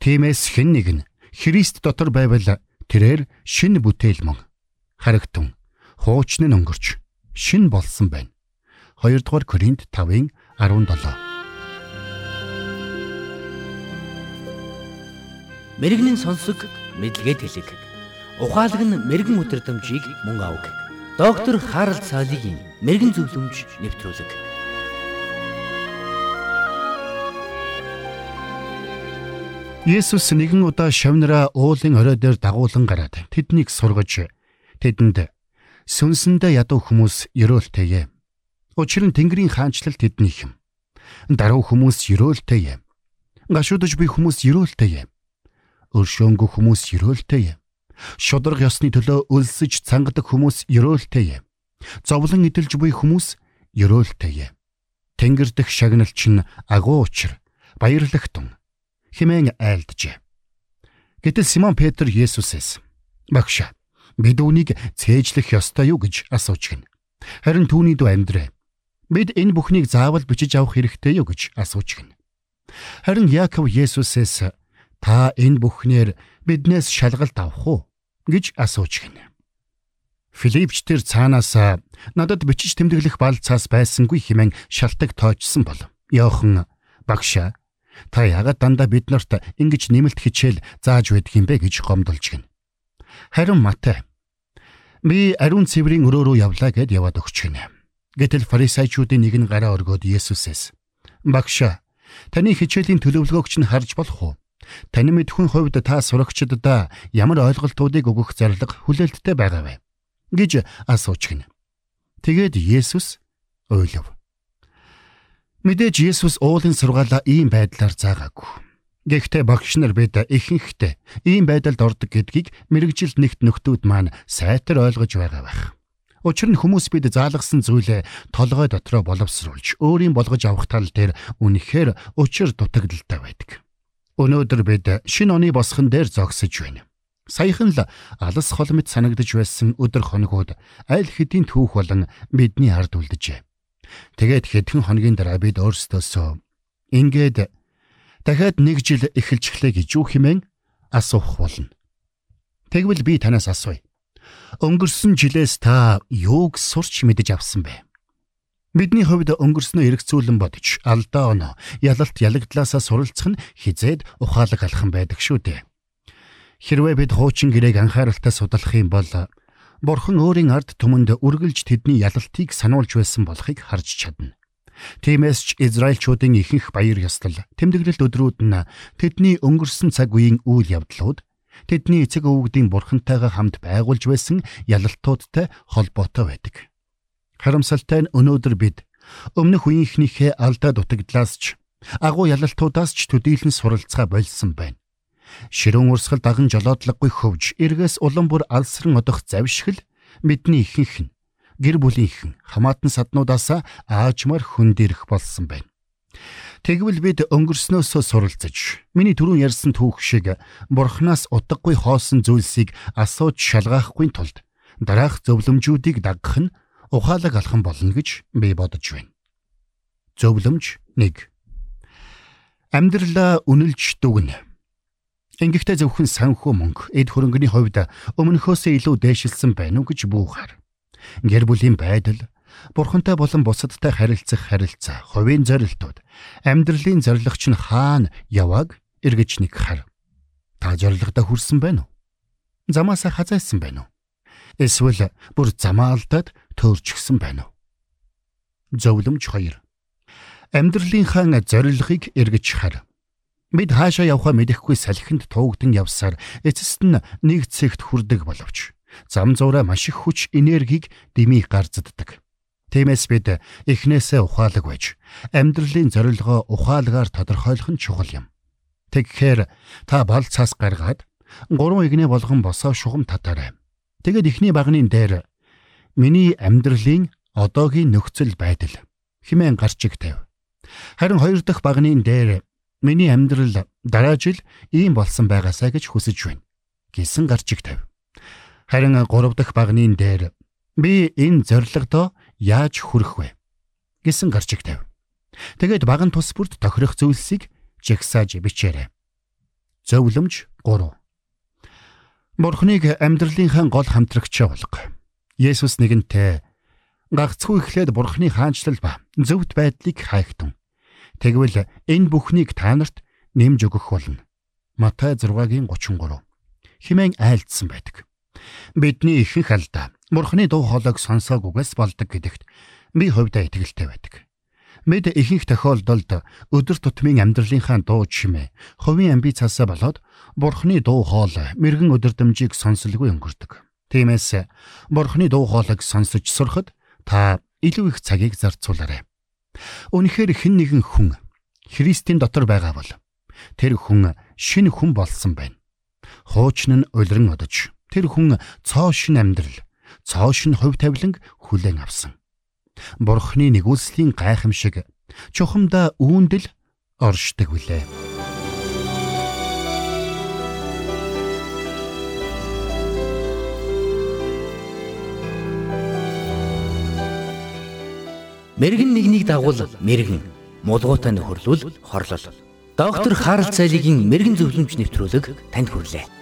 Тиймээс хэн нэг нь Христ дотор байвал тэрээр шин бүтээл мөн. Харагтун хуучны өнгөрч шин болсон байна. 2 дугаар Коринт 5-ын 17. Мэргэний сонсог мэдлэгэд хэлэг. Ухаалаг нь мэрэгэн өдрөмжийг мөн авг. Доктор Харалт цаалогийн мэрэгэн зөвлөмж нэвтрүүлэг. Есүс нэгэн удаа шавнараа уулын орой дээр дагуулan гараад тэднийг сургаж тэдэнд сүнсэндээ ядуу хүмүүс ерөөлтэйе. Учир нь Тэнгэрийн хаанчлал тэднийх юм. Даруй хүмүүс ерөөлтэйе. Гашуудж буй хүмүүс ерөөлтэйе. Өршөөнгөө хүмүүс ерөөлтэйе. Шудраг ёсны төлөө өлсөж цангадаг хүмүүс ерөөлтэйе. Зовлон идэлж буй хүмүүс ерөөлтэйе. Тэнгэр дэх шагналч нь агуу учир баярлагтун хэмээн айлджээ. Гэтэл Симон Петр Есүсээс "Багш, бид үүнийг цээжлэх ёстой юу?" гэж асууж гин. Харин түүний дүү амьдрээ. Бид энэ бүхнийг заавал бичиж авах хэрэгтэй юу гэж асууж гин. Харин Яаков Есүсээс "Та энэ бүхнээр биднээс шалгалт авах уу?" гэж асууж гин. Филипч тэр цаанаас надад бичиж тэмдэглэх балцаас байсангүй хэмээн шалтак тоочсон бол Йохан багшаа Та ягаад дандаа биднэрт ингэж нэмэлт хичээл зааж байдаг юм бэ гэж гомдолж гин. Харин Матай би ариун цэврийн өрөө рүү явлаа гэд яваад өгч гинэ. Гэтэл фарисеучуудын нэг нь гараа өргөөд Есүсээс "Багш, таны хичээлийн төлөвлөгөөг чинь харж болох уу? Таны мэдхүйн хувьд та сурагчдад ямар ойлголтуудыг өгөх зарлага хүлээлттэй байгаа вэ?" гэж асууж гинэ. Тэгээд Есүс ойлов. Мэдээж Есүс уулын сургаалаа ийм байдлаар заагаагүй. Гэхдээ багш нар бид ихэнхдээ ийм байдалд ордог гэдгийг мэрэгжилд нэгт нөхдүүд маань сайтар ойлгож байгаа байх. Учир нь хүмүүс бид заалгасан зүйлээ толгой дотроо боловсруулж өөрийн болгож авах тал дээр үнэхээр учир дутагдaltaй байдаг. Өнөөдөр бид шинэ оны босхон дээр зогсож байна. Саяхан л алс хол мэт санагдж байсан өдөр хоногуд аль хэдийн түүх болон бидний ард үлджээ. Тэгээд хэдхэн хоногийн дараа бид өөрсдөөсөө ингээд дахиад нэг жил эхэлчихлээ гэж юу хэмээн асуух болно. Тэгвэл би танаас асууя. Өнгөрсөн жилээс та юуг сурч мэдэж авсан бэ? Бидний хувьд өнгөрснөө эргцүүлэн бодож алдаа оноо ялалт ялагдлаасаа суралцах нь хизээд ухаалаг алхан байдаг шүү дээ. Хэрвээ бид хуучин гэрээг анхааралтай судлах юм бол Бурхан өөрийн ард түмэнд үргэлж тэдний ялалтыг сануулж байсан болохыг харж чадна. Тиймээс ч Израильчуудын ихэнх баяр ёслол, тэмдэглэлт өдрүүд нь тэдний өнгөрсөн цаг үеийн үйл явдлууд, тэдний эцэг өвгдийн бурхантайгаа хамт байгуулж байсан ялалтуудтай холбоотой байдаг. Харамсалтай нь өнөөдөр бид өмнөх үеийнхнийхээ алдаа дутагдлаас ч агуу ялалтуудаас ч төдийлөн суралцгаа болсон байна. Ширүүн урсгал даган жолоодлоггүй хөвж эргээс улам бүр алсран одох завшигл бидний ихэнх нь гэр бүлийнхэн хамаатан саднуудаасаа аажмаар хөндөрөх болсон байна. Тэгвэл бид өнгөрснөөсөө суралцаж миний түрүүн ярьсан түүх шиг бурхнаас утгагүй хоосон зүйлсийг асууж шалгаахгүй тулд дараах зөвлөмжүүдийг дагах нь ухаалаг алхан болно гэж би бодож байна. Зөвлөмж 1 Амьдралаа үнэлж дүгнэ. Ингэхдээ зөвхөн санхүү мөнгө эд хөрөнгөний хувьд өмнөхөөсөө илүү дээшилсэн байна уу гэж бүүхаар. Гэр бүлийн байдал, бурхантай болон бусадтай харилцах харилцаа, хувийн зорилтууд, амьдралын зорилгоч нь хаана яваг эргэж нэг хар. Та зорилгодоо хүрсэн байна уу? Замаасаа хазаасан байна уу? Эсвэл бүр замаа алдаад төөрчихсөн байна уу? Зөвлөмж 2. Амьдралынхаа зорилгыг эргэж хар Бид хаашаа явхаа мэдэхгүй салхинд туугдан явсаар эцэст нь нэг цэгт хүрдэг боловч зам зуураа маш их хүч энергийг дэмий гарцддаг. Тиймээс бид эхнээсээ ухаалаг байж амьдралын зорилгоо ухаалгаар тодорхойлох нь чухал юм. Тэгэхээр та бал цаас гаргаад гурван игнэ болгон босоо шугам татаарай. Тэгэд ихний багны дээр миний амьдралын одоогийн нөхцөл байдал хэмээн гарчиг тавь. Харин хоёр дахь багны дээр Миний амьдрал дараа жил ийм болсон байгаасаа гэж хүсэж байна гэсэн гарчиг тавь. Харин 3 дахь багны дээр би энэ зорилгодоо яаж хүрэх вэ гэсэн гарчиг тавь. Тэгээд баган тус бүрт тохирох зүйлсийг жигсааж бичээрэй. Зөвлөмж 3. Бурхныг амьдралынхаа гол хамтрагч болго. Есүс нэгэнтээ гагцхүү ихлээд Бурхны хаанчлал ба зөвхт байдлыг хайхтун. Тэгвэл энэ бүхнийг та нарт нэмж өгөх болно. Матай 6-гийн 33 химэн айлдсан байдаг. Бидний ихэнх алдаа Бурхны дуу хоолойг сонсоогүйгээс болдог гэдэгт би хувьдаа итгэлтэй байдаг. Мэд ихэнх тохиолдолд өдөр тутмын амьдралынхаа дуу чимээ, хувийн амбицаасаа болоод Бурхны дуу хоолой мэрэгэн өдөрдмжийг сонсолгүй өнгөрдөг. Тиймээс Бурхны дуу хоолойг сонсож сурахад та илүү их цагийг зарцуулаарай. Үнэхээр хэн нэгэн хүн Христийн дотор байгаа бол тэр хүн шинэ хүн болсон байна. Хуучин нь улиран одож тэр хүн цоо шин амьдрал, цоо шин хувь тавиланг хүлээн авсан. Бурхны нэгүслийн гайхамшиг чухамдаа үүндэл оршдог билээ. Мэргэн нэгнийг дагуул мэргэн, мулгуутай нөхөрлөл хорлол. Доктор Харалт цайлигийн мэрэгэн зөвлөмж нэвтрүүлэг танд хүрэлээ.